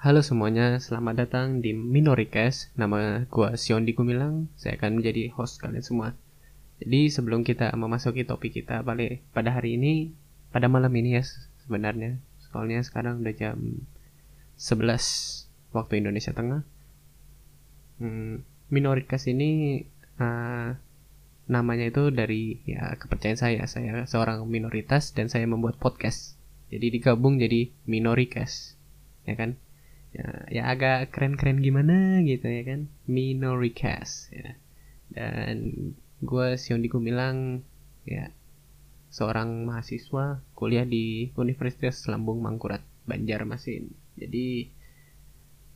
Halo semuanya, selamat datang di Minoricast. Nama gua Siondi Gumilang. Saya akan menjadi host kalian semua. Jadi sebelum kita memasuki topik kita balik pada hari ini, pada malam ini ya sebenarnya. Soalnya sekarang udah jam 11 waktu Indonesia Tengah. Hmm, Minoricast ini uh, namanya itu dari ya kepercayaan saya. Saya seorang minoritas dan saya membuat podcast. Jadi digabung jadi Minoricast. Ya kan? Ya, ya agak keren-keren gimana gitu ya kan. Minoricast ya. Dan gue Sion bilang ya seorang mahasiswa kuliah di Universitas Lambung Mangkurat Banjarmasin jadi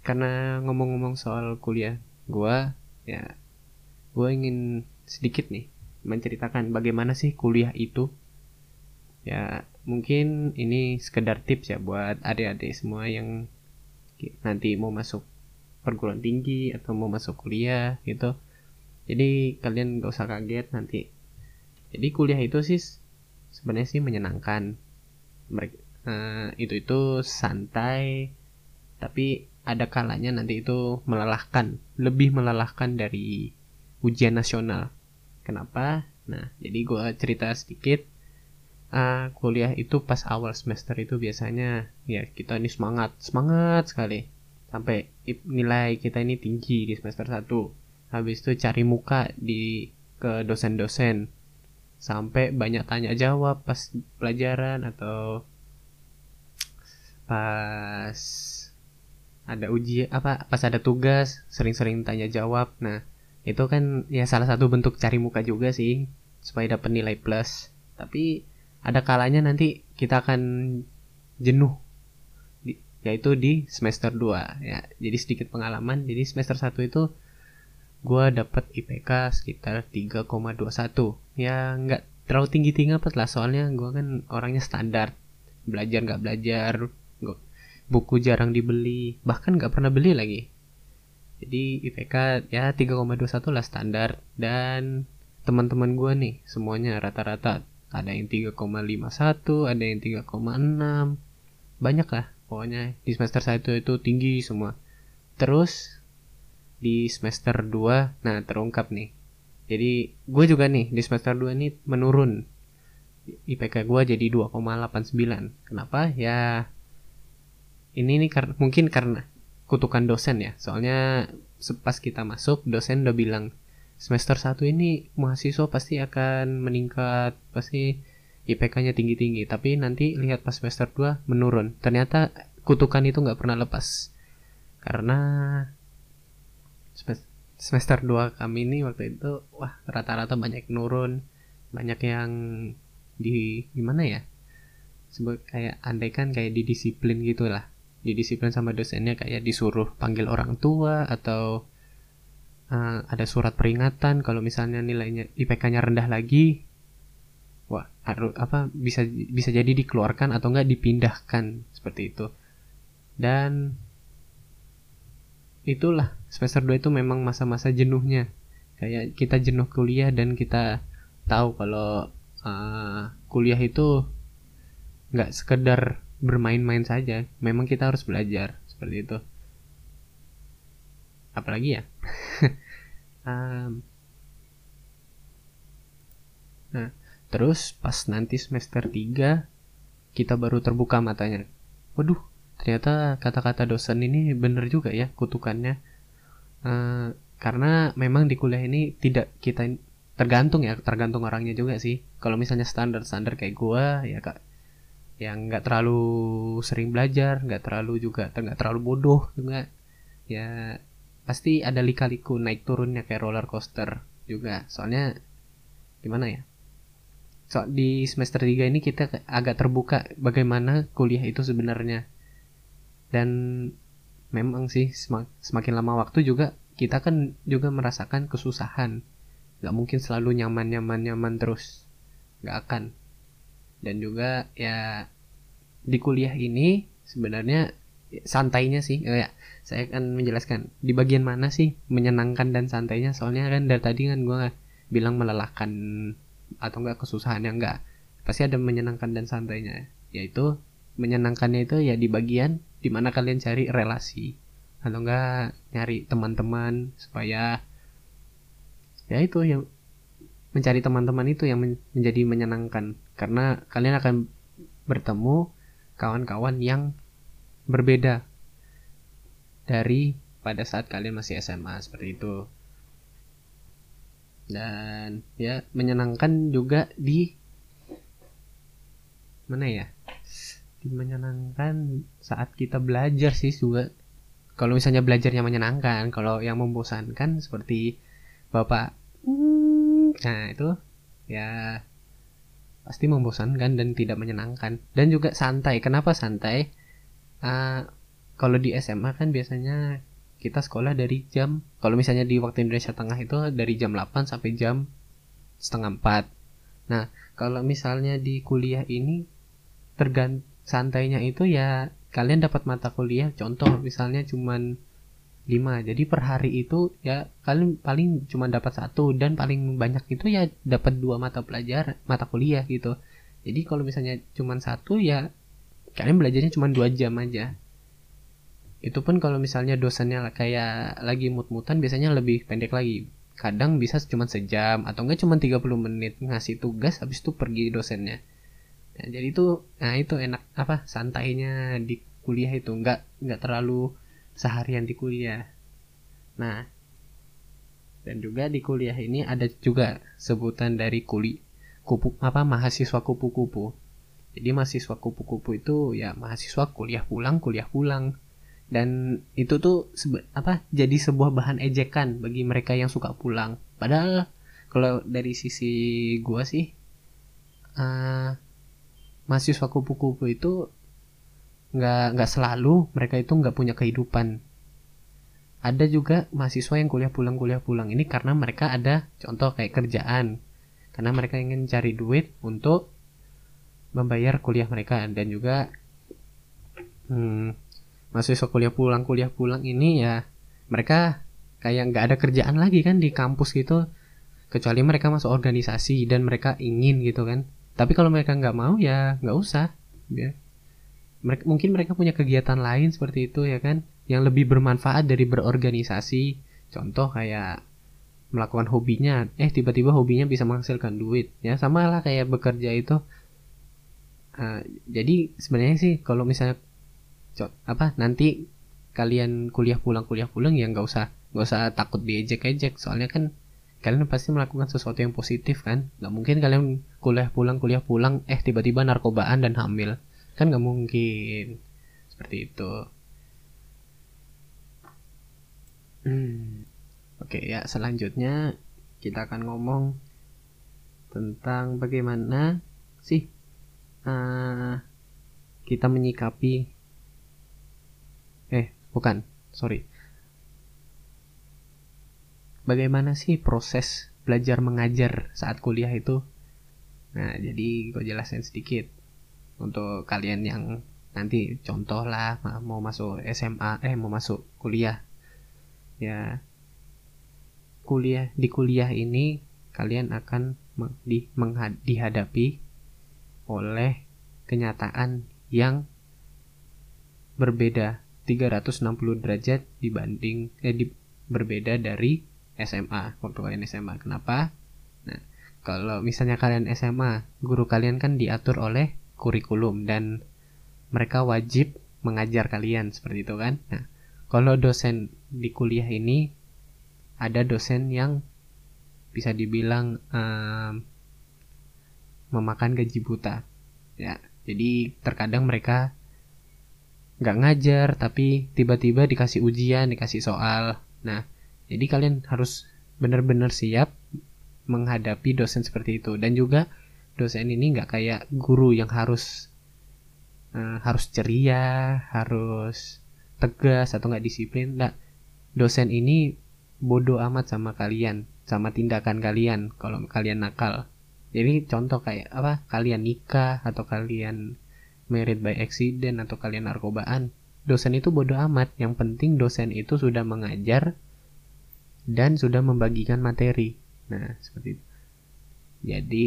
karena ngomong-ngomong soal kuliah gue ya gue ingin sedikit nih menceritakan bagaimana sih kuliah itu. Ya mungkin ini sekedar tips ya buat adik-adik semua yang nanti mau masuk perguruan tinggi atau mau masuk kuliah gitu. Jadi kalian gak usah kaget nanti. Jadi kuliah itu sih sebenarnya sih menyenangkan. Mereka uh, itu itu santai tapi ada kalanya nanti itu melelahkan lebih melelahkan dari ujian nasional. Kenapa? Nah jadi gue cerita sedikit uh, kuliah itu pas awal semester itu biasanya ya kita ini semangat semangat sekali. Sampai nilai kita ini tinggi di semester 1 habis itu cari muka di ke dosen-dosen. Sampai banyak tanya jawab pas pelajaran atau pas ada uji apa pas ada tugas sering-sering tanya jawab nah itu kan ya salah satu bentuk cari muka juga sih supaya dapat nilai plus. Tapi ada kalanya nanti kita akan jenuh. Yaitu di semester 2 ya. Jadi sedikit pengalaman. Jadi semester 1 itu gue dapat IPK sekitar 3,21 ya nggak terlalu tinggi tinggi apa lah. Soalnya gue kan orangnya standar. Belajar nggak belajar buku jarang dibeli. Bahkan nggak pernah beli lagi. Jadi IPK ya 3,21 lah standar. Dan teman-teman gue nih semuanya rata-rata ada yang 3,51 ada yang 3,6 banyak lah pokoknya. Di semester 1 itu tinggi semua. Terus di semester 2 nah terungkap nih. Jadi gue juga nih di semester 2 ini menurun. IPK gue jadi 2,89 kenapa? Ya ini nih kar mungkin karena kutukan dosen ya. Soalnya pas kita masuk dosen udah bilang semester 1 ini mahasiswa pasti akan meningkat, pasti IPK-nya tinggi-tinggi, tapi nanti lihat pas semester 2 menurun. Ternyata kutukan itu nggak pernah lepas. Karena semester 2 kami ini waktu itu wah rata-rata banyak nurun, banyak yang di gimana ya? Sebut kayak andai kan kayak didisiplin gitu lah. Didisiplin sama dosennya kayak disuruh panggil orang tua atau uh, ada surat peringatan kalau misalnya nilainya IPK-nya rendah lagi wah harus apa bisa bisa jadi dikeluarkan atau enggak dipindahkan seperti itu. Dan itulah semester 2 itu memang masa-masa jenuhnya. Kayak kita jenuh kuliah dan kita tahu kalau uh, kuliah itu nggak sekedar bermain-main saja. Memang kita harus belajar seperti itu apalagi ya? Um, nah terus pas nanti semester 3 kita baru terbuka matanya. Waduh ternyata kata-kata dosen ini bener juga ya kutukannya. Uh, karena memang di kuliah ini tidak kita tergantung ya tergantung orangnya juga sih. Kalau misalnya standar standar kayak gua ya kak yang nggak terlalu sering belajar nggak terlalu juga nggak terlalu bodoh juga. Ya pasti ada lika-liku naik turunnya kayak roller coaster juga. Soalnya gimana ya? So di semester 3 ini kita agak terbuka bagaimana kuliah itu sebenarnya. Dan memang sih semak, semakin lama waktu juga kita kan juga merasakan kesusahan. Nggak mungkin selalu nyaman nyaman nyaman terus. Nggak akan. Dan juga ya di kuliah ini sebenarnya santainya sih. Ya saya akan menjelaskan di bagian mana sih menyenangkan dan santainya. Soalnya kan dari tadi kan gue bilang melelahkan atau enggak kesusahannya enggak pasti ada menyenangkan dan santainya. Yaitu menyenangkannya itu ya di bagian di mana kalian cari relasi. Atau enggak nyari teman-teman supaya ya itu yang mencari teman-teman itu yang menjadi menyenangkan. Karena kalian akan bertemu kawan-kawan yang berbeda dari pada saat kalian masih SMA seperti itu. Dan ya menyenangkan juga di mana ya? Di menyenangkan saat kita belajar sih juga. Kalau misalnya belajarnya menyenangkan kalau yang membosankan seperti bapak nah itu ya pasti membosankan dan tidak menyenangkan. Dan juga santai. Kenapa santai uh, kalau di SMA kan biasanya kita sekolah dari jam kalau misalnya di waktu Indonesia Tengah itu dari jam 8 sampai jam setengah 4 nah kalau misalnya di kuliah ini tergant santainya itu ya kalian dapat mata kuliah. Contoh misalnya cuman 5 jadi per hari itu ya kalian paling cuma dapat satu dan paling banyak itu ya dapat dua mata pelajar mata kuliah gitu. Jadi kalau misalnya cuma satu ya kalian belajarnya cuma dua jam aja. Itu pun kalau misalnya dosennya kayak lagi mut-mutan biasanya lebih pendek lagi. Kadang bisa cuma sejam atau enggak cuma 30 menit ngasih tugas habis itu pergi dosennya. Nah, jadi itu nah itu enak apa santainya di kuliah itu. Enggak enggak terlalu seharian di kuliah. Nah dan juga di kuliah ini ada juga sebutan dari kuli kupu apa mahasiswa kupu-kupu jadi mahasiswa kupu-kupu itu ya mahasiswa kuliah pulang kuliah pulang. Dan itu tuh apa jadi sebuah bahan ejekan bagi mereka yang suka pulang. Padahal kalau dari sisi gua sih uh, mahasiswa kupu-kupu itu nggak nggak selalu mereka itu nggak punya kehidupan. Ada juga mahasiswa yang kuliah pulang kuliah pulang. Ini karena mereka ada contoh kayak kerjaan. Karena mereka ingin cari duit untuk membayar kuliah mereka dan juga hmm, mahasiswa kuliah pulang kuliah pulang ini ya mereka kayak nggak ada kerjaan lagi kan di kampus gitu. Kecuali mereka masuk organisasi dan mereka ingin gitu kan. Tapi kalau mereka nggak mau ya nggak usah. Ya. Mereka mungkin mereka punya kegiatan lain seperti itu ya kan yang lebih bermanfaat dari berorganisasi. Contoh kayak melakukan hobinya. Eh tiba-tiba hobinya bisa menghasilkan duit. Ya sama lah kayak bekerja itu uh, jadi sebenarnya sih kalau misalnya apa nanti kalian kuliah pulang kuliah pulang ya nggak usah nggak usah takut diejek-ejek. Soalnya kan kalian pasti melakukan sesuatu yang positif kan. Nggak mungkin kalian kuliah pulang kuliah pulang eh tiba-tiba narkobaan dan hamil. Kan nggak mungkin. Seperti itu. Hmm. oke ya selanjutnya kita akan ngomong tentang bagaimana sih uh, kita menyikapi Bukan, sorry. Bagaimana sih proses belajar mengajar saat kuliah itu? Nah, jadi gue jelasin sedikit untuk kalian yang nanti contoh lah mau masuk SMA eh mau masuk kuliah ya kuliah di kuliah ini kalian akan di, dihadapi oleh kenyataan yang berbeda 360 derajat dibanding eh di, berbeda dari SMA waktu kalian SMA. Kenapa? Nah, kalau misalnya kalian SMA, guru kalian kan diatur oleh kurikulum dan mereka wajib mengajar kalian seperti itu kan. Nah, kalau dosen di kuliah ini ada dosen yang bisa dibilang um, memakan gaji buta. Ya, jadi terkadang mereka nggak ngajar tapi tiba-tiba dikasih ujian dikasih soal. Nah jadi kalian harus benar-benar siap menghadapi dosen seperti itu. Dan juga dosen ini nggak kayak guru yang harus uh, harus ceria harus tegas atau nggak disiplin. Nggak. Dosen ini bodoh amat sama kalian sama tindakan kalian kalau kalian nakal jadi contoh kayak apa kalian nikah atau kalian merit by accident atau kalian narkobaan, dosen itu bodoh amat. Yang penting dosen itu sudah mengajar dan sudah membagikan materi. Nah, seperti itu. Jadi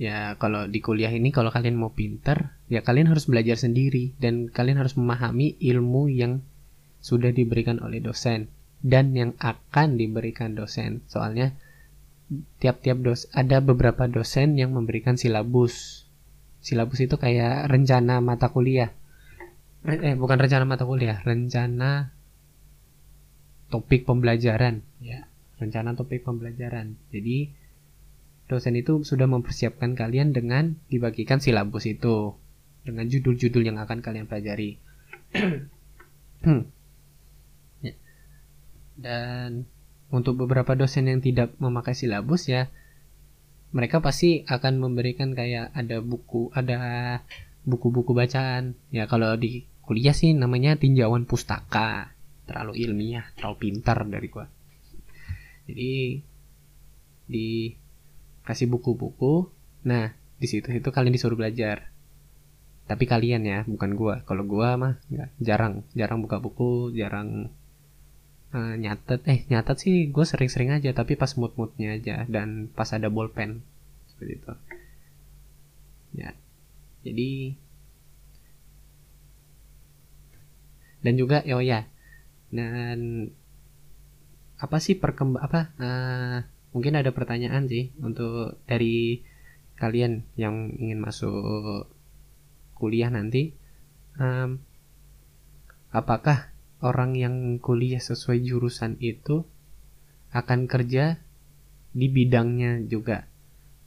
ya kalau di kuliah ini kalau kalian mau pinter ya kalian harus belajar sendiri dan kalian harus memahami ilmu yang sudah diberikan oleh dosen dan yang akan diberikan dosen. Soalnya tiap-tiap dos ada beberapa dosen yang memberikan silabus. Silabus itu kayak rencana mata kuliah. Eh bukan rencana mata kuliah, rencana topik pembelajaran ya, rencana topik pembelajaran. Jadi dosen itu sudah mempersiapkan kalian dengan dibagikan silabus itu dengan judul-judul yang akan kalian pelajari. dan untuk beberapa dosen yang tidak memakai silabus ya mereka pasti akan memberikan kayak ada buku ada buku-buku bacaan. Ya kalau di kuliah sih namanya tinjauan pustaka. Terlalu ilmiah terlalu pintar dari gua. Jadi dikasih buku-buku. Nah di situ itu kalian disuruh belajar. Tapi kalian ya bukan gua. Kalau gua mah nggak. Jarang. Jarang buka buku jarang uh, nyatet. Eh nyatet sih gue sering-sering aja tapi pas mood-moodnya aja dan pas ada bolpen. Seperti itu. Ya. Jadi dan juga oh ya dan apa sih perkemb apa uh, mungkin ada pertanyaan sih untuk dari kalian yang ingin masuk kuliah nanti. Um, apakah orang yang kuliah sesuai jurusan itu akan kerja di bidangnya juga.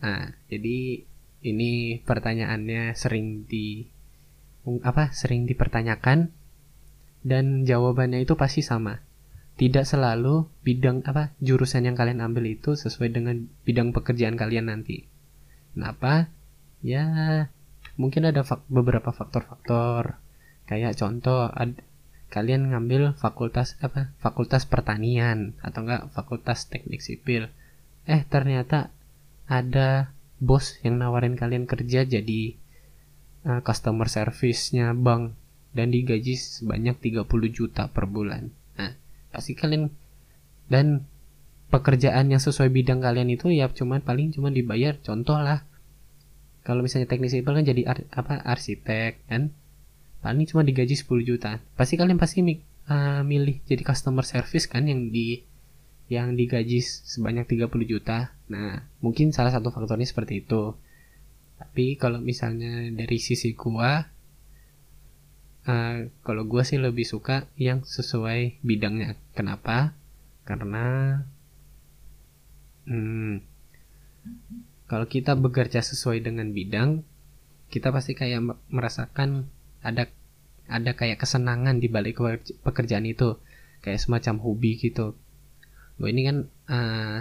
Nah, jadi ini pertanyaannya sering di apa sering dipertanyakan dan jawabannya itu pasti sama. Tidak selalu bidang apa jurusan yang kalian ambil itu sesuai dengan bidang pekerjaan kalian nanti. Kenapa? Ya mungkin ada fak beberapa faktor-faktor kayak contoh ad kalian ngambil fakultas apa? Fakultas pertanian atau enggak fakultas teknik sipil. Eh ternyata ada bos yang nawarin kalian kerja jadi uh, customer service-nya bank dan digaji sebanyak 30 juta per bulan. Nah pasti kalian dan pekerjaan yang sesuai bidang kalian itu ya cuman paling cuma dibayar. Contoh lah kalau misalnya teknik sipil kan jadi ar apa arsitek kan paling cuma digaji 10 juta. Pasti kalian pasti uh, milih jadi customer service kan yang di yang digaji sebanyak 30 juta. Nah mungkin salah satu faktornya seperti itu. Tapi kalau misalnya dari sisi gua uh, kalau gua sih lebih suka yang sesuai bidangnya. Kenapa? Karena hmm, kalau kita bekerja sesuai dengan bidang kita pasti kayak merasakan ada ada kayak kesenangan di balik pekerjaan itu. Kayak semacam hobi gitu. Gue ini kan uh,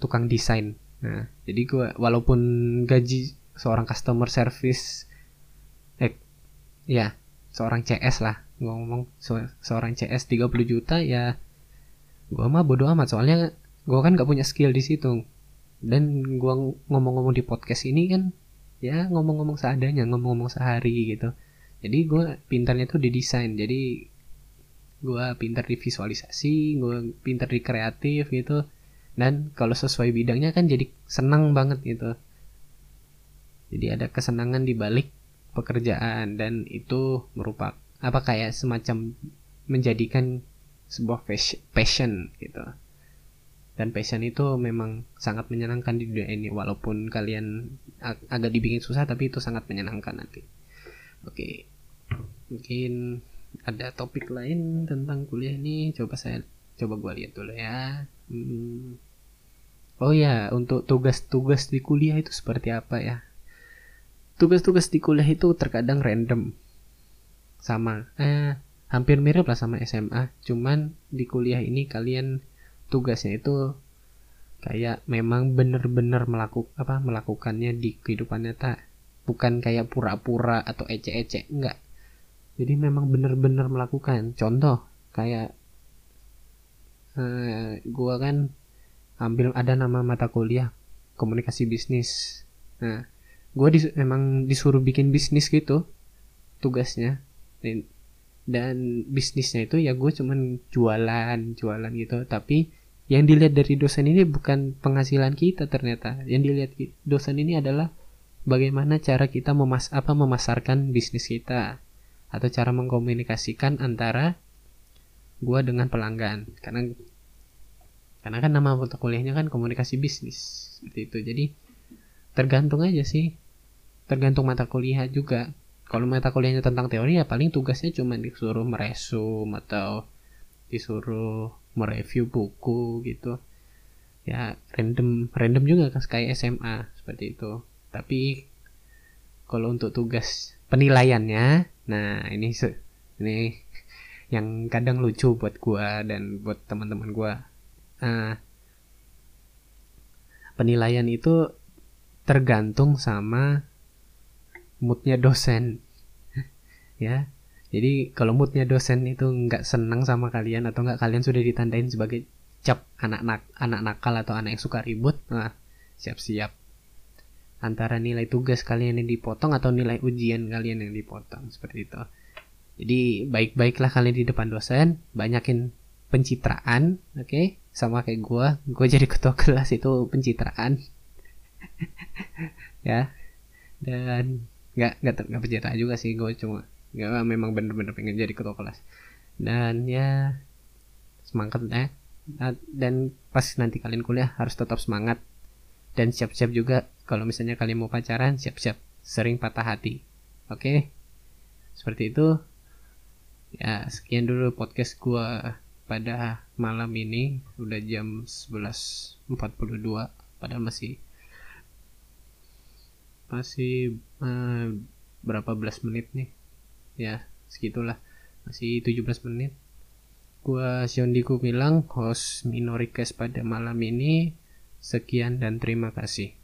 tukang desain. Nah jadi gue walaupun gaji seorang customer service eh ya seorang CS lah. Ngomong se seorang CS 30 juta ya gue mah bodo amat. Soalnya gue kan gak punya skill di situ. Dan gue ngomong-ngomong di podcast ini kan ya ngomong-ngomong seadanya ngomong-ngomong sehari gitu jadi gue pintarnya tuh di desain. Jadi gue pintar di visualisasi gue pintar di kreatif gitu. Dan kalau sesuai bidangnya kan jadi senang banget gitu. Jadi ada kesenangan di balik pekerjaan. Dan itu merupakan apa kayak semacam menjadikan sebuah passion gitu. Dan passion itu memang sangat menyenangkan di dunia ini. Walaupun kalian ag agak dibikin susah tapi itu sangat menyenangkan nanti oke. Mungkin ada topik lain tentang kuliah ini coba saya coba gue lihat dulu ya. Hmm. oh ya untuk tugas-tugas di kuliah itu seperti apa ya? Tugas-tugas di kuliah itu terkadang random. Sama. Eh hampir mirip lah sama SMA cuman di kuliah ini kalian tugasnya itu kayak memang bener-bener melakukan apa melakukannya di kehidupan nyata bukan kayak pura-pura atau ecek-ecek enggak. Jadi memang benar-benar melakukan. Contoh kayak uh, gua kan ambil ada nama mata kuliah komunikasi bisnis. Nah gua dis memang disuruh bikin bisnis gitu tugasnya. Dan, dan bisnisnya itu ya gue cuman jualan jualan gitu. Tapi yang dilihat dari dosen ini bukan penghasilan kita ternyata. Yang dilihat dosen ini adalah bagaimana cara kita memas apa memasarkan bisnis kita atau cara mengkomunikasikan antara gua dengan pelanggan. Karena karena kan nama mata kuliahnya kan komunikasi bisnis seperti itu. Jadi tergantung aja sih. Tergantung mata kuliah juga. Kalau mata kuliahnya tentang teori ya paling tugasnya cuma disuruh meresum atau disuruh mereview buku gitu. Ya random random juga kan kayak SMA seperti itu tapi kalau untuk tugas penilaiannya nah ini ini yang kadang lucu buat gua dan buat teman-teman gua. Nah, penilaian itu tergantung sama moodnya dosen. Ya jadi kalau moodnya dosen itu nggak senang sama kalian atau nggak kalian sudah ditandain sebagai cap anak nak anak nakal atau anak yang suka ribut nah siap-siap antara nilai tugas kalian yang dipotong atau nilai ujian kalian yang dipotong seperti itu. Jadi baik-baiklah kalian di depan dosen, banyakin pencitraan, oke? Okay? Sama kayak gue, gue jadi ketua kelas itu pencitraan, ya. Dan nggak nggak nggak pencitraan juga sih, gue cuma nggak memang bener-bener pengen jadi ketua kelas. Dan ya semangat ya. Dan pas nanti kalian kuliah harus tetap semangat dan siap-siap juga kalau misalnya kalian mau pacaran siap-siap. Sering patah hati. Oke? Okay? seperti itu. Ya sekian dulu podcast gua pada malam ini. Udah jam 11.42 padahal masih masih uh, berapa belas menit nih? Ya segitulah. Masih 17 menit. Gua Siondiku bilang host Minorikes pada malam ini. Sekian dan terima kasih.